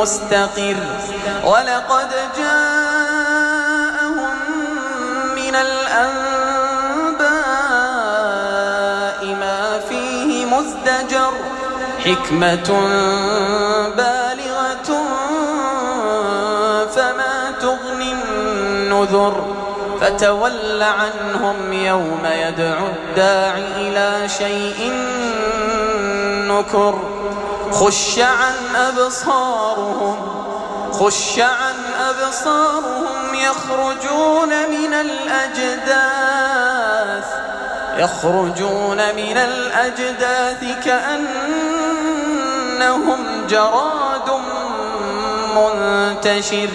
مستقر. ولقد جاءهم من الأنباء ما فيه مزدجر. حكمة بالغة فما تغني النذر. فتول عنهم يوم يدعو الداع إلى شيء نكر. خش عن أبصارهم خش عن أبصارهم يخرجون من الأجداث يخرجون من الأجداث كأنهم جراد منتشر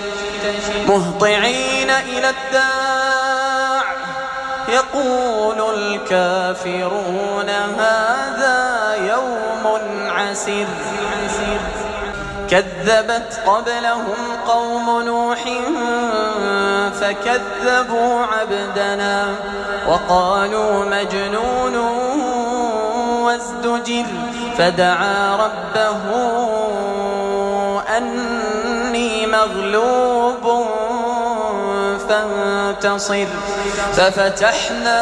مهطعين إلى الداع. يقول الكافرون هذا يوم عسر كذبت قبلهم قوم نوح فكذبوا عبدنا وقالوا مجنون وازدجر. فدعا ربه أني مغلوب فانتصر. ففتحنا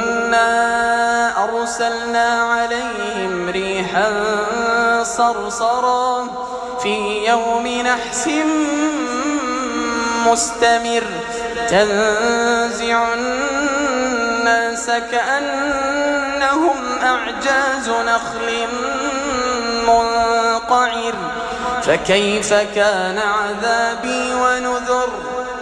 إنا أرسلنا عليهم ريحا صرصرا في يوم نحس مستمر تنزع الناس كأنهم أعجاز نخل منقعر فكيف كان عذابي ونذر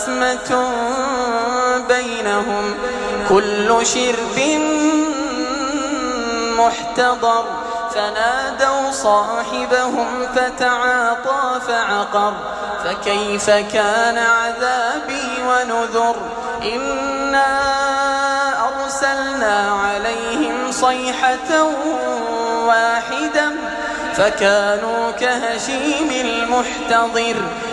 قسمة بينهم. كل شرب محتضر. فنادوا صاحبهم فتعاطى فعقر. فكيف كان عذابي ونذر؟ إنا أرسلنا عليهم صيحة واحدة. فكانوا كهشيم المحتضر.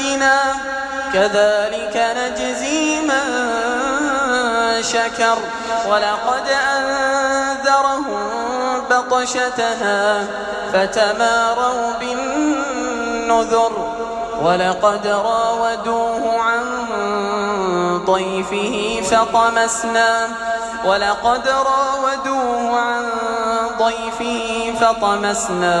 عندنا كذلك نجزي من شكر. ولقد أنذرهم بطشتنا فتماروا بالنذر. ولقد راودوه عن ضيفه فطمسنا. ولقد راودوه عن ضيفه فطمسنا.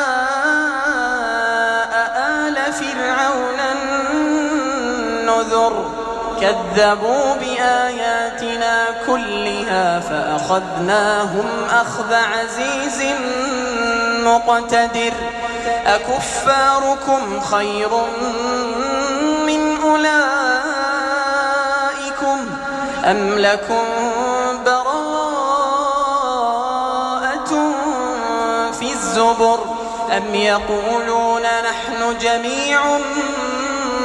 النذر كذبوا بآياتنا كلها فأخذناهم أخذ عزيز مقتدر أكفاركم خير من أولئكم أم لكم براءة في الزبر أم يقولون نحن جميع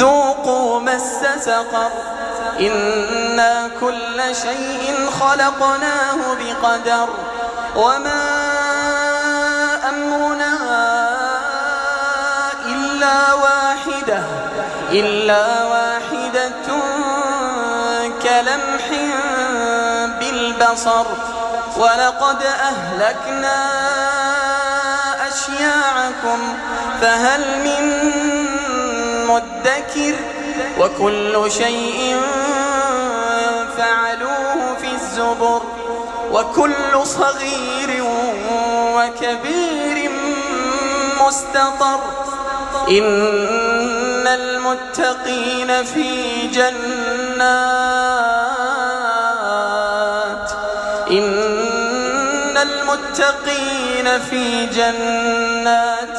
ذوقوا مس سقر. إنا كل شيء خلقناه بقدر. وما أمرنا إلا واحدة. إلا واحدة كلمح بالبصر. ولقد أهلكنا أشياعكم. فهل من مدكر وكل شيء فعلوه في الزبر وكل صغير وكبير مستطر إن المتقين في جنات إن المتقين في جنات